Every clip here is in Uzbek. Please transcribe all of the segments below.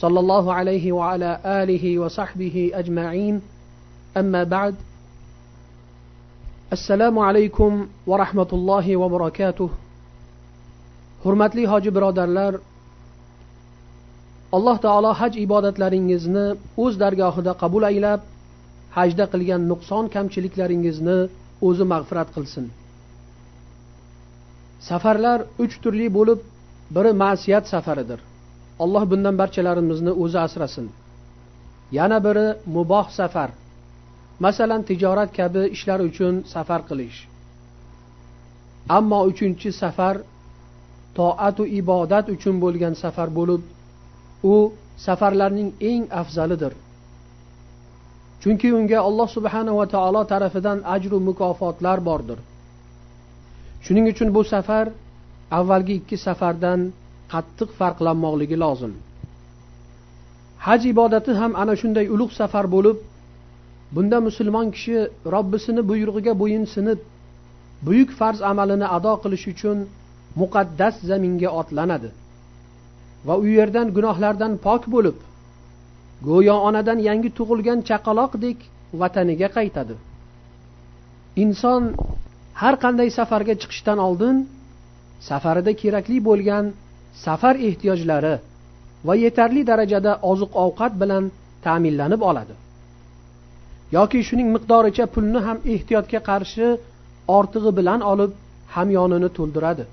صلى الله عليه وعلى آله وصحبه أجمعين أما بعد السلام عليكم ورحمة الله وبركاته hurmatli hoji birodarlar alloh taolo haj ibodatlaringizni o'z dargohida qabul aylab hajda qilgan nuqson kamchiliklaringizni o'zi mag'firat qilsin safarlar uch turli bo'lib biri ma'siyat safaridir Alloh bundan barchalarimizni o'zi asrasin. Yana biri muboh safar. Masalan tijorat kabi ishlar uchun safar qilish. Ammo uchinchi safar toatu ibodat uchun bo'lgan safar bo'lib u safarlarning eng afzalidir. Chunki unga alloh subhanava taolo tarafidan ajru mukofotlar bordir. Shuning uchun bu safar avvalgi ikki safardan qattiq farqlanmoqligi lozim. Haj ibodati ham ana shunday ulug' safar bo'lib bunda musulmon kishi robbisini buyrug'iga bo'yinsinib buyuk farz amalini ado qilish uchun muqaddas zaminga otlanadi. Va u yerdan gunohlardan pok bo'lib go'yo onadan yangi tug'ilgan chaqaloqdek vataniga qaytadi. Inson har qanday safarga chiqishdan oldin safarida kerakli bo'lgan safar ehtiyojlari va yetarli darajada oziq ovqat bilan ta'minlanib oladi. Yoki shuning miqdoricha pulni ham ehtiyotga qarshi ortig'i bilan olib hamyonini to'ldiradi.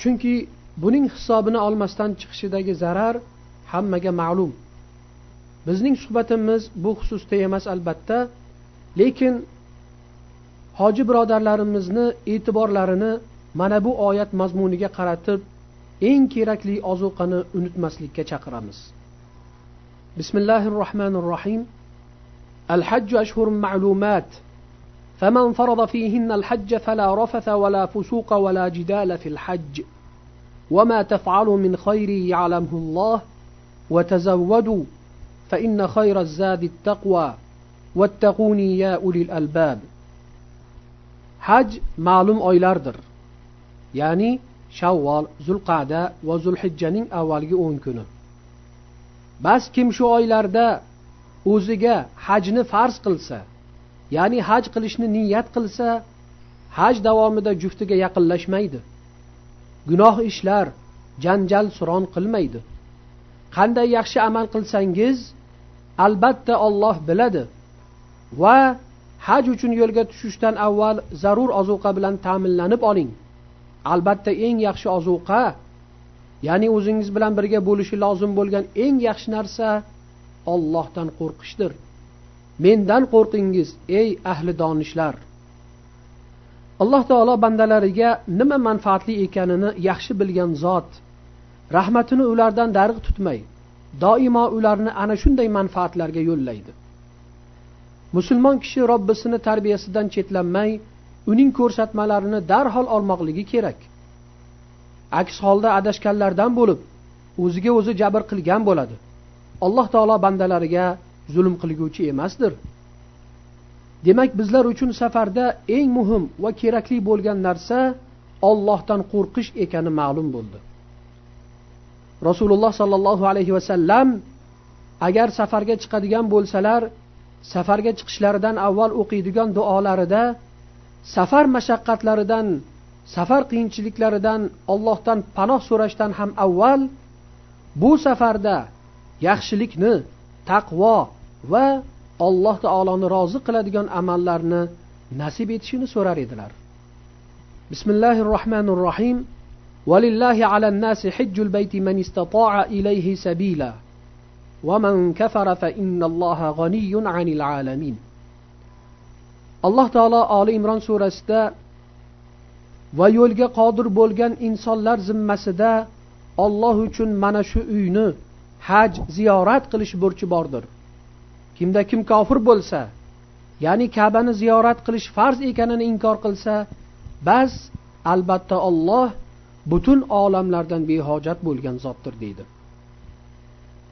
Chunki buning hisobini olmasdan chiqishidagi zarar hammaga ma'lum. Bizning suhbatimiz bu xususda emas albatta lekin hoji birodarlarimizni e'tiborlarini mana bu oyat mazmuniga qaratib eng kerakli ozuqani unutmaslikka chaqiramiz. Bismillahi rohmanir rohim الحج أشهر معلومات فمن فرض فيهن الحج فلا رفث ولا فسوق ولا جدال في الحج وما تفعلوا من خير يعلمه الله وتزودوا فإن خير الزاد التقوى واتقوني يا أولي الألباب حج معلوم oylardir. Ya'ni shavvol zulqada va zulhijjaning avvalgi o'n kuni. Bas kim shu oylarda o'ziga hajni farz qilsa ya'ni haj qilishni niyat qilsa haj davomida juftiga yaqinlashmaydi. Gunoh ishlar janjal suron qilmaydi. Qanday yaxshi amal qilsangiz albatta olloh biladi va haj uchun yo'lga tushishdan avval zarur ozuqa bilan ta'minlanib oling. Albatta eng yaxshi ozuqa ya'ni o'zingiz bilan birga bo'lishi lozim bo'lgan eng yaxshi narsa ollohdan qo'rqishdir. Mendan qo'rqingiz ey ahli donishlar. Alloh taolo bandalariga nima manfaatli ekanini yaxshi bilgan zot rahmatini ulardan darg'a tutmay doimo ularni ana shunday manfaatlarga yo'llaydi. Musulmon kishi robbisini tarbiyasidan chetlanmay uning ko'rsatmalarini darhol olmoqligi kerak. Aks holda adashganlardan bo'lib o'ziga o'zi jabr qilgan bo'ladi. Alloh taolo bandalariga zulm qilguvchi emasdir. Demak bizlar uchun safarda eng muhim va kerakli bo'lgan narsa ollohdan qo'rqish ekani ma'lum bo'ldi. Rasululloh sollallohu alayhi vasallam agar safarga chiqadigan bo'lsalar safarga chiqishlaridan avval o'qiydigan duolarida safar mashaqqatlaridan safar qiyinchiliklaridan ollohdan panoh so'rashdan ham avval bu safarda yaxshilikni taqvo va alloh taoloni rozi qiladigan amallarni nasib etishini so'rar edilar bismillahi rohmanir rohim ولله على الناس حج البيت من استطاع إليه سبيلا ومن كفر فإن الله غني عن العالمين alloh taolo oli imron surasida va yo'lga qodir bo'lgan insonlar zimmasida olloh uchun mana shu uyni haj ziyorat qilish burchi bordir. Kimda kim kofir bo'lsa ya'ni kabani ziyorat qilish farz ekanini inkor qilsa bas albatta olloh butun olamlardan behojat bo'lgan zotdir deydi.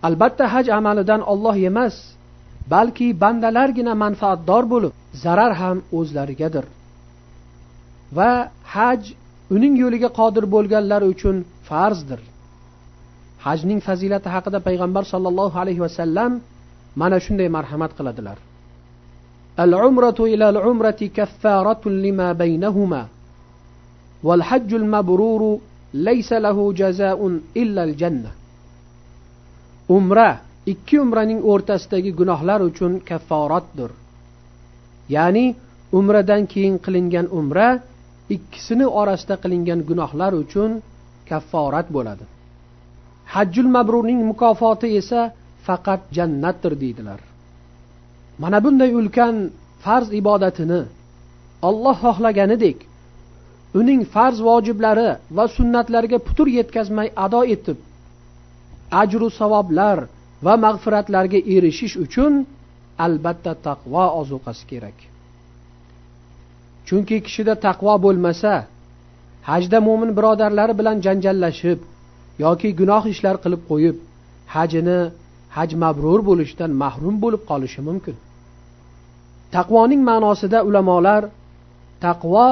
Albatta haj amalidan olloh emas balki bandalargina manfaatdor bo'lib zarar ham o'zlarigadir. Va haj uning yo'liga qodir bo'lganlar uchun farzdir. Hajning fazilati haqida payg'ambar sollallohu alayhi vasallam mana shunday marhamat qiladilar. Al umratu العمرة كفارة umrati kaffaratun والحج المبرور ليس hajjul جزاء laysa lahu jazaun umra ikki umraning o'rtasidagi gunohlar uchun kafforatdir. Ya'ni umradan keyin qilingan umra ikkisini orasida qilingan gunohlar uchun kafforat bo'ladi. Hajjul mabrurning mukofoti esa faqat jannatdir deydilar. Mana bunday ulkan farz ibodatini olloh xohlaganidek uning farz vojiblari va sunnatlariga putur yetkazmay ado etib ajru savoblar va mag'firatlarga erishish uchun albatta taqvo ozuqasi kerak. Chunki kishida taqvo bo'lmasa hajda mo'min birodarlari bilan janjallashib yoki gunoh ishlar qilib qo'yib hajini haj mabrur bo'lishidan mahrum bo'lib qolishi mumkin. Taqvoning ma'nosida ulamolar taqvo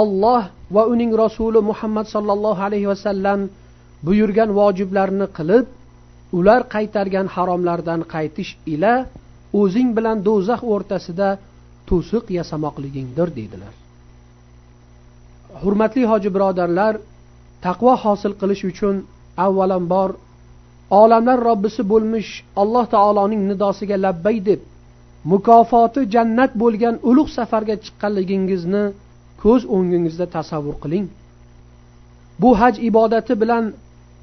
olloh va uning rasuli muhammad sollallohu alayhi vasallam buyurgan vojiblarni qilib ular qaytargan haromlardan qaytish ila o'zing bilan do'zax o'rtasida to'siq yasamoqligingdir deydilar. Hurmatli hoji birodarlar taqvo hosil qilish uchun avvalambor olamlar robbisi bo'lmish alloh taoloning nidosiga labbay deb mukofoti jannat bo'lgan ulug' safarga chiqqanligingizni ko'z o'ngingizda tasavvur qiling. Bu haj ibodati bilan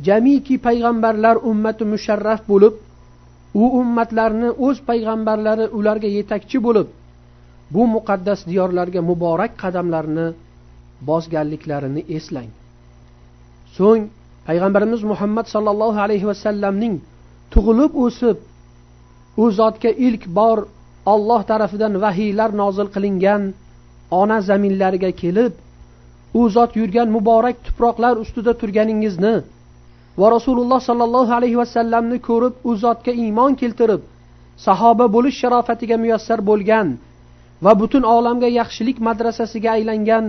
jamiki payg'ambarlar ummati musharraf bo'lib u ummatlarni o'z payg'ambarlari ularga yetakchi bo'lib bu muqaddas diyorlarga muborak qadamlarni bosganliklarini eslang. So'ng payg'ambarimiz muhammad sollallohu alayhi vasallamning tug'ilib o'sib u zotga ilk bor olloh tarafidan vahiylar nozil qilingan ona zaminlariga kelib u zot yurgan muborak tuproqlar ustida turganingizni va rasululloh sollallohu alayhi vasallamni ko'rib u zotga iymon keltirib sahoba bo'lish sharofatiga muyassar bo'lgan va butun olamga yaxshilik madrasasiga aylangan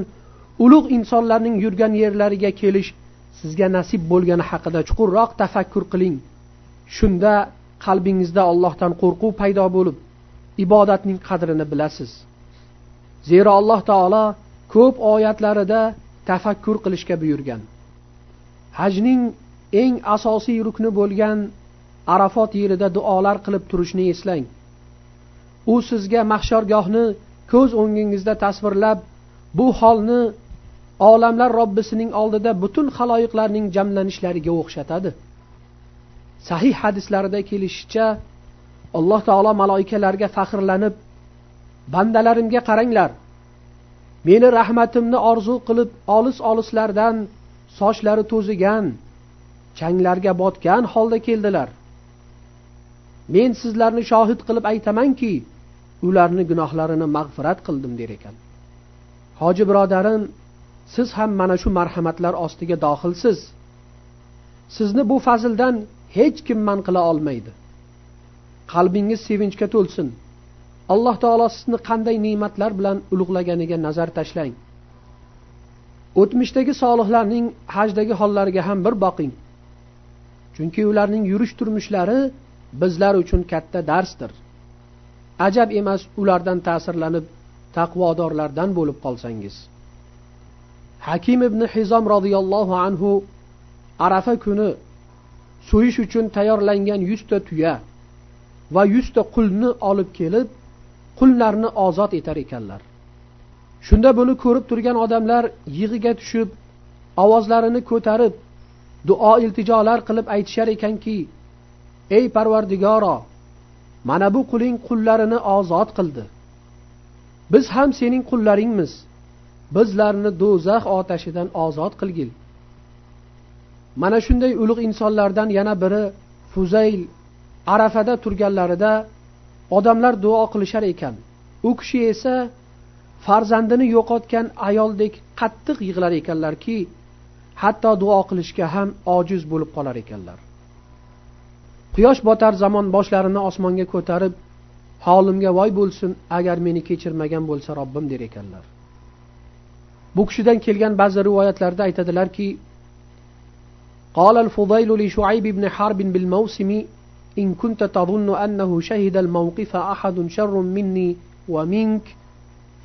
ulug' insonlarning yurgan yerlariga kelish sizga nasib bo'lgani haqida chuqurroq tafakkur qiling. Shunda qalbingizda ollohdan qo'rquv paydo bo'lib ibodatning qadrini bilasiz. Zero alloh taolo ko'p oyatlarida tafakkur qilishga buyurgan. Hajning eng asosiy rukni bo'lgan arafot yerida duolar qilib turishni eslang. U sizga mahshorgohni ko'z o'ngingizda tasvirlab bu holni olamlar robbisining oldida butun haloyiqlarning jamlanishlariga o'xshatadi. Sahih hadislarida kelishicha alloh taolo maloikalarga faxrlanib bandalarimga qaranglar. Meni rahmatimni orzu qilib olis olislardan sochlari to'zigan changlarga botgan holda keldilar. Men sizlarni shohid qilib aytamanki ularni gunohlarini mag'firat qildim der ekan. Hoji birodarim siz ham mana shu marhamatlar ostiga dohilsiz. Sizni bu fazildan hech kim man qila olmaydi. Qalbingiz sevinchga to'lsin. Alloh taolo sizni qanday ne'matlar bilan ulug'laganiga nazar tashlang. O'tmishdagi solihlarning hajdagi hollariga ham bir boqing. Chunki ularning yurish turmushlari bizlar uchun katta darsdir. Ajab emas ulardan ta'sirlanib taqvodorlardan bo'lib qolsangiz. Hakim ibn hizom roziyallohu anhu arafa kuni so'yish uchun tayyorlangan yuzta tuya va yuzta qulni olib kelib qullarni ozod etar ekanlar. Shunda buni ko'rib turgan odamlar yig'iga tushib ovozlarini ko'tarib duo iltijolar qilib aytishar ekanki ey parvardigoro mana bu quling qullarini ozod qildi. Biz ham sening qullaringmiz. Bizlarni do'zax otashidan ozod qilgil. Mana shunday ulug' insonlardan yana biri fuzayl arafada turganlarida odamlar duo qilishar ekan. U kishi esa farzandini yo'qotgan ayoldek qattiq yig'lar ekanlarki hatto duo qilishga ham ojiz bo'lib qolar ekanlar quyosh botar zamon boshlarini osmonga ko'tarib holimga voy bo'lsin agar meni kechirmagan bo'lsa robbim der ekanlar bu kishidan kelgan ba'zi rivoyatlarda aytadilarki قال الفضيل لشعيب بن حرب بالموسم إن كنت تظن أنه شهد الموقف أحد شر مني ومنك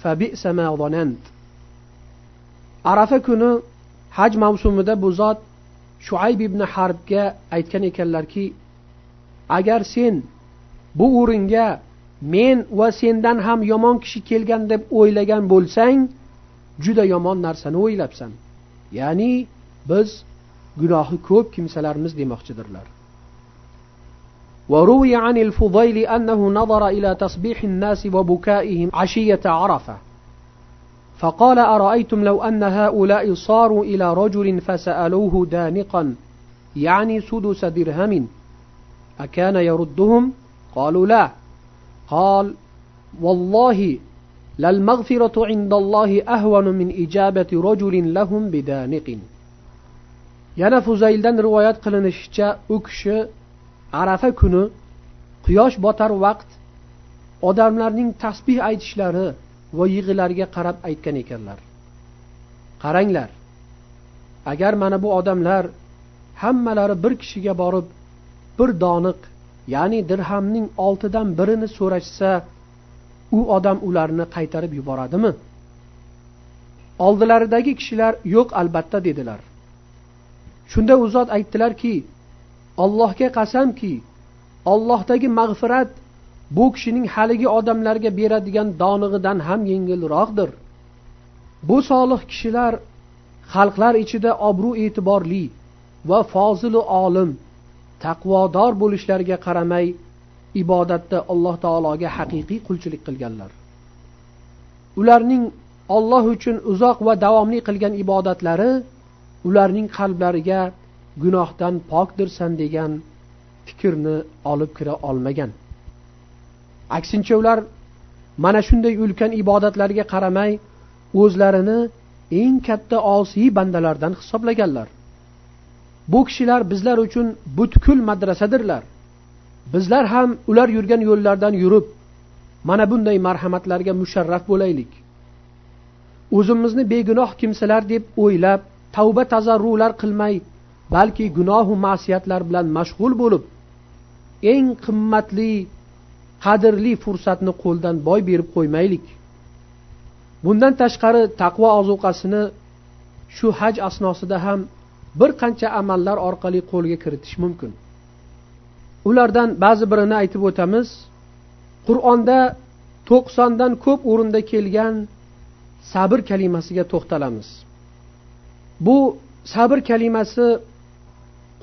فبئس ما ظننت arafa kuni haj mavsumida bu zot shuayb ibn harbga aytgan ekanlarki agar sen bu o'ringa men va sendan ham yomon kishi kelgan deb o'ylagan bo'lsang juda yomon narsani o'ylabsan ya'ni biz gunohi ko'p kimsalarmiz demoqchidirlar وروي عن الفضيل أنه نظر إلى تصبيح الناس وبكائهم عشية عرفة فقال أرأيتم لو أن هؤلاء صاروا إلى رجل فسألوه دانقا يعني سدس درهم أكان يردهم قالوا لا قال والله للمغفرة عند الله أهون من إجابة رجل لهم بدانق yana fuzayldan rivoyat qilinishicha u kishi arafa kuni quyosh botar vaqt odamlarning tasbih aytishlari va yig'ilariga qarab aytgan ekanlar. Qaranglar agar mana bu odamlar hammalari bir kishiga borib bir doniq ya'ni dirhamning oltidan birini so'rashsa u odam ularni qaytarib yuboradimi? Oldilaridagi kishilar yo'q albatta dedilar. Shunda u zot aytdilarki allohga qasamki ollohdagi mag'firat bu kishining haligi odamlarga beradigan donig'idan ham yengilroqdir. Bu solih kishilar xalqlar ichida obro' e'tiborli va fozilu olim taqvodor bo'lishlariga qaramay ibodatda alloh taologa haqiqiy qulchilik qilganlar. Ularning olloh uchun uzoq va davomli qilgan ibodatlari ularning qalblariga gunohdan pokdirsan degan fikrni olib kira olmagan. Aksincha ular mana shunday ulkan ibodatlarga qaramay o'zlarini eng katta osiy bandalardan hisoblaganlar. Bu kishilar bizlar uchun butkul madrasadirlar. Bizlar ham ular yurgan yo'llardan yurib mana bunday marhamatlarga musharraf bo'laylik. O'zimizni begunoh kimsalar deb o'ylab tavba tazarrular qilmay balki gunohu ma'siyatlar bilan mashg'ul bo'lib eng qimmatli qadrli fursatni qo'ldan boy berib qo'ymaylik. Bundan tashqari taqvo ozuqasini shu haj asnosida ham bir qancha amallar orqali qo'lga kiritish mumkin. Ulardan ba'zi birini aytib o'tamiz qur'onda to'qsondan ko'p o'rinda kelgan sabr kalimasiga to'xtalamiz. Bu sabr kalimasi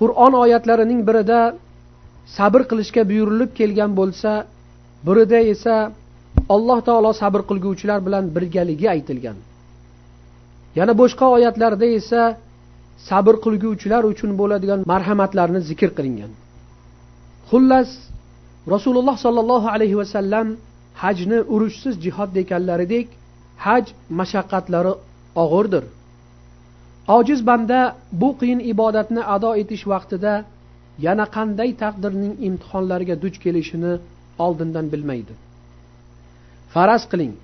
qur'on oyatlarining birida sabr qilishga buyurilib kelgan bo'lsa birida esa alloh taolo sabr qilguvchilar bilan birgaligi aytilgan. Yana boshqa oyatlarda esa sabr qilguvchilar uchun bo'ladigan marhamatlarni zikr qilingan. Xullas rasululloh sollallohu alayhi vasallam hajni urushsiz jihod deganlaridek haj mashaqqatlari og'irdir. Ojiz banda bu qiyin ibodatni ado etish vaqtida yana qanday taqdirning imtihonlariga duch kelishini oldindan bilmaydi. Faraz qiling.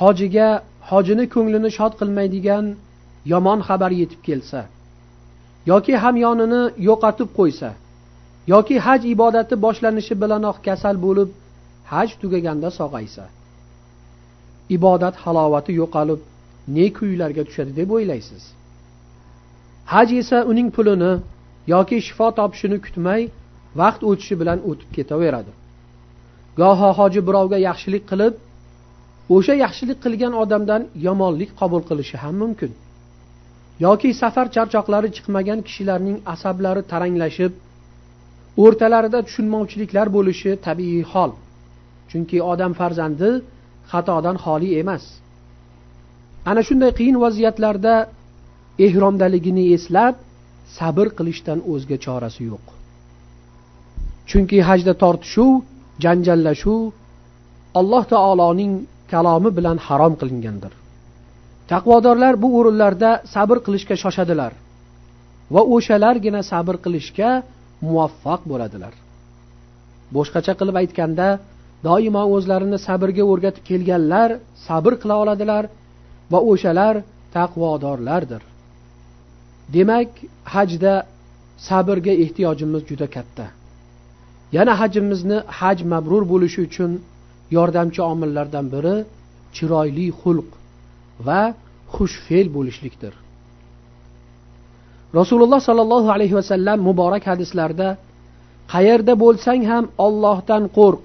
Hojiga hojini ko'nglini shod qilmaydigan yomon xabar yetib kelsa yoki hamyonini yo'qotib qo'ysa yoki haj ibodati boshlanishi bilanoq kasal bo'lib haj tugaganda sog'aysa ibodat halovati yo'qolib ne kuylarga tushadi deb o'ylaysiz. Haj esa uning pulini yoki shifo topishini kutmay vaqt o'tishi bilan o'tib ketaveradi. Goho hoji birovga yaxshilik qilib o'sha yaxshilik qilgan odamdan yomonlik qabul qilishi ham mumkin. Yoki safar charchoqlari chiqmagan kishilarning asablari taranglashib o'rtalarida tushunmovchiliklar bo'lishi tabiiy hol. Chunki odam farzandi xatodan xoli emas. Ana shunday qiyin vaziyatlarda ehromdaligini eslab sabr qilishdan o'zga chorasi yo'q. Chunki hajda tortishuv janjallashuv alloh taoloning kalomi bilan harom qilingandir. Taqvodorlar bu o'rinlarda sabr qilishga shoshadilar va o'shalargina sabr qilishga muvaffaq bo'ladilar. Boshqacha qilib aytganda doimo o'zlarini sabrga o'rgatib kelganlar sabr qila oladilar va o'shalar taqvodorlardir. Demak hajda sabrga ehtiyojimiz juda katta. Yana hajimizni haj mabrur bo'lishi uchun yordamchi omillardan biri chiroyli xulq va xushfe'l bo'lishlikdir. Rasululloh sollallohu alayhi vasallam muborak hadislarda qayerda bo'lsang ham ollohdan qo'rq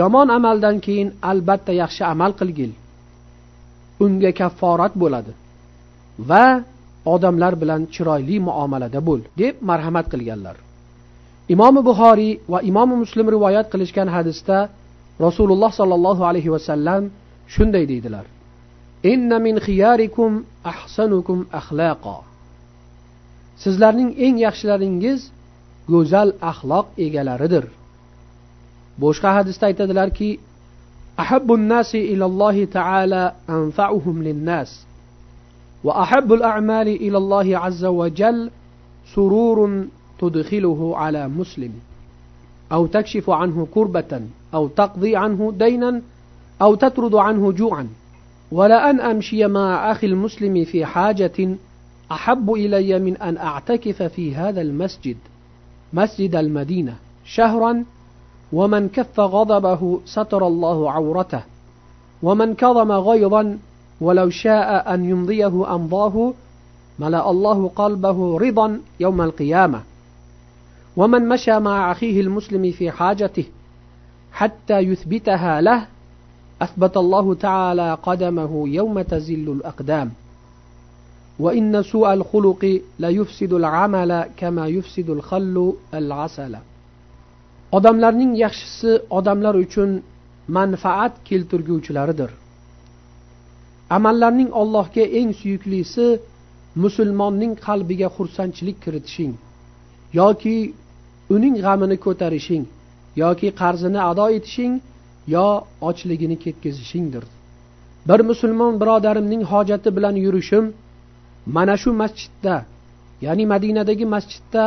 yomon amaldan keyin albatta yaxshi amal qilgil. Unga kafforat bo'ladi va odamlar bilan chiroyli muomalada bo'l deb marhamat qilganlar. imomi buxoriy va imomi muslim rivoyat qilishgan hadisda rasululloh sollallohu alayhi vasallam shunday deydilar. Inna min xiyarikum ahsanukum axlaqa sizlarning eng yaxshilaringiz go'zal axloq egalaridir. Boshqa hadisda aytadilarki ahabbun تدخله على مسلم أو تكشف عنه كربة أو تقضي عنه دينا أو تطرد عنه جوعا. ولأن أمشي مع أخي المسلم في حاجة أحب إلي من أن أعتكف في هذا المسجد مسجد المدينة شهرا ومن كف غضبه ستر الله عورته ومن كظم غيظا ولو شاء أن يمضيه أمضاه ملأ الله قلبه رضا يوم القيامة. ومن مشى مع أخيه المسلم في حاجته حتى يثبتها له أثبت الله تعالى قدمه يوم تزل الأقدام وإن سوء الخلق ليفسد العمل كما يفسد الخل العسل odamlarning yaxshisi odamlar uchun manfaat keltirguvchilaridir amallarning allohga eng suyuklisi musulmonning qalbiga xursandchilik kiritishing yoki uning g'amini ko'tarishing yoki qarzini ado etishing yo ochligini ketkazishingdir. Bir musulmon birodarimning hojati bilan yurishim mana shu masjidda ya'ni madinadagi masjidda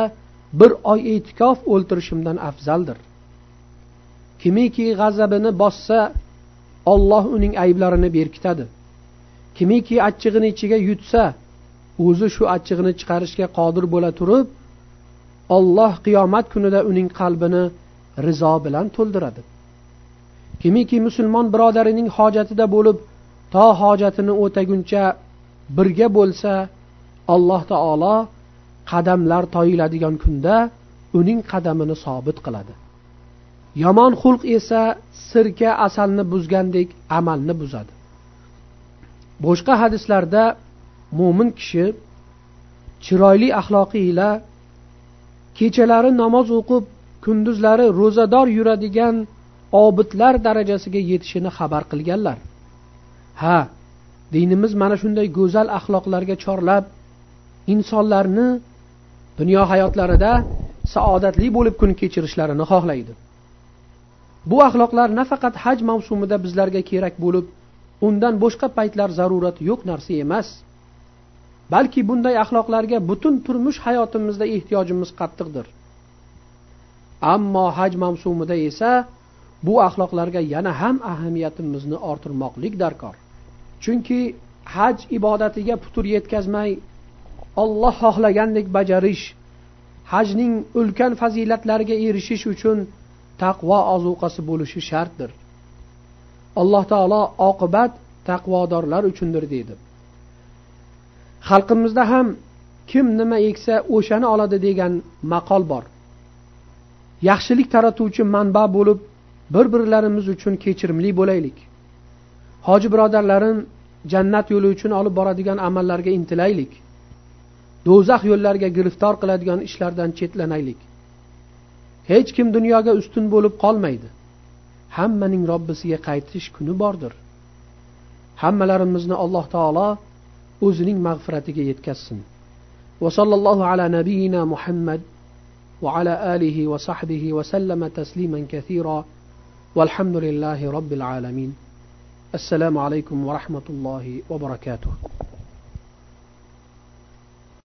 bir oy e'tikof o'ltirishimdan afzaldir. Kimiki g'azabini bossa olloh uning ayblarini berkitadi. Kimiki achchig'ini ichiga yutsa o'zi shu achchig'ini chiqarishga qodir bo'la turib olloh qiyomat kunida uning qalbini rizo bilan to'ldiradi. Kimiki musulmon birodarining hojatida bo'lib to hojatini o'taguncha birga bo'lsa alloh taolo qadamlar toyiladigan kunda uning qadamini sobit qiladi. Yomon xulq esa sirka asalni buzgandek amalni buzadi. Boshqa hadislarda mo'min kishi chiroyli axloqi ila kechalari namoz o'qib kunduzlari ro'zador yuradigan obidlar darajasiga yetishini xabar qilganlar. Ha dinimiz mana shunday go'zal axloqlarga chorlab insonlarni dunyo hayotlarida saodatli bo'lib kun kechirishlarini xohlaydi. Bu axloqlar nafaqat haj mavsumida bizlarga kerak bo'lib undan boshqa paytlar zarurat yo'q narsa emas. Balki bunday axloqlarga butun turmush hayotimizda ehtiyojimiz qattiqdir. Ammo haj mavsumida esa bu axloqlarga yana ham ahamiyatimizni orttirmoqlik darkor. Chunki haj ibodatiga putur yetkazmay olloh xohlagandek bajarish hajning ulkan fazilatlariga erishish uchun taqvo ozuqasi bo'lishi shartdir. Alloh taolo oqibat taqvodorlar uchundir deydi. Xalqimizda ham kim nima eksa o'shani oladi degan maqol bor. Yaxshilik taratuvchi manba bo'lib bir birlarimiz uchun kechirimli bo'laylik. Hoji birodarlarim jannat yo'li uchun olib boradigan amallarga intilaylik. Do'zax yo'llariga giriftor qiladigan ishlardan chetlanaylik. Hech kim dunyoga ustun bo'lib qolmaydi. Hammaning robbisiga qaytish kuni bordir. Hammalarimizni alloh taolo o'zining mag'firatiga yetkazsin وصلى الله على نبينا محمد وعلى آله وصحبه وسلم تسليما كثيرا. والحمد لله رب العالمين. السلام عليكم ورحمة الله وبركاته.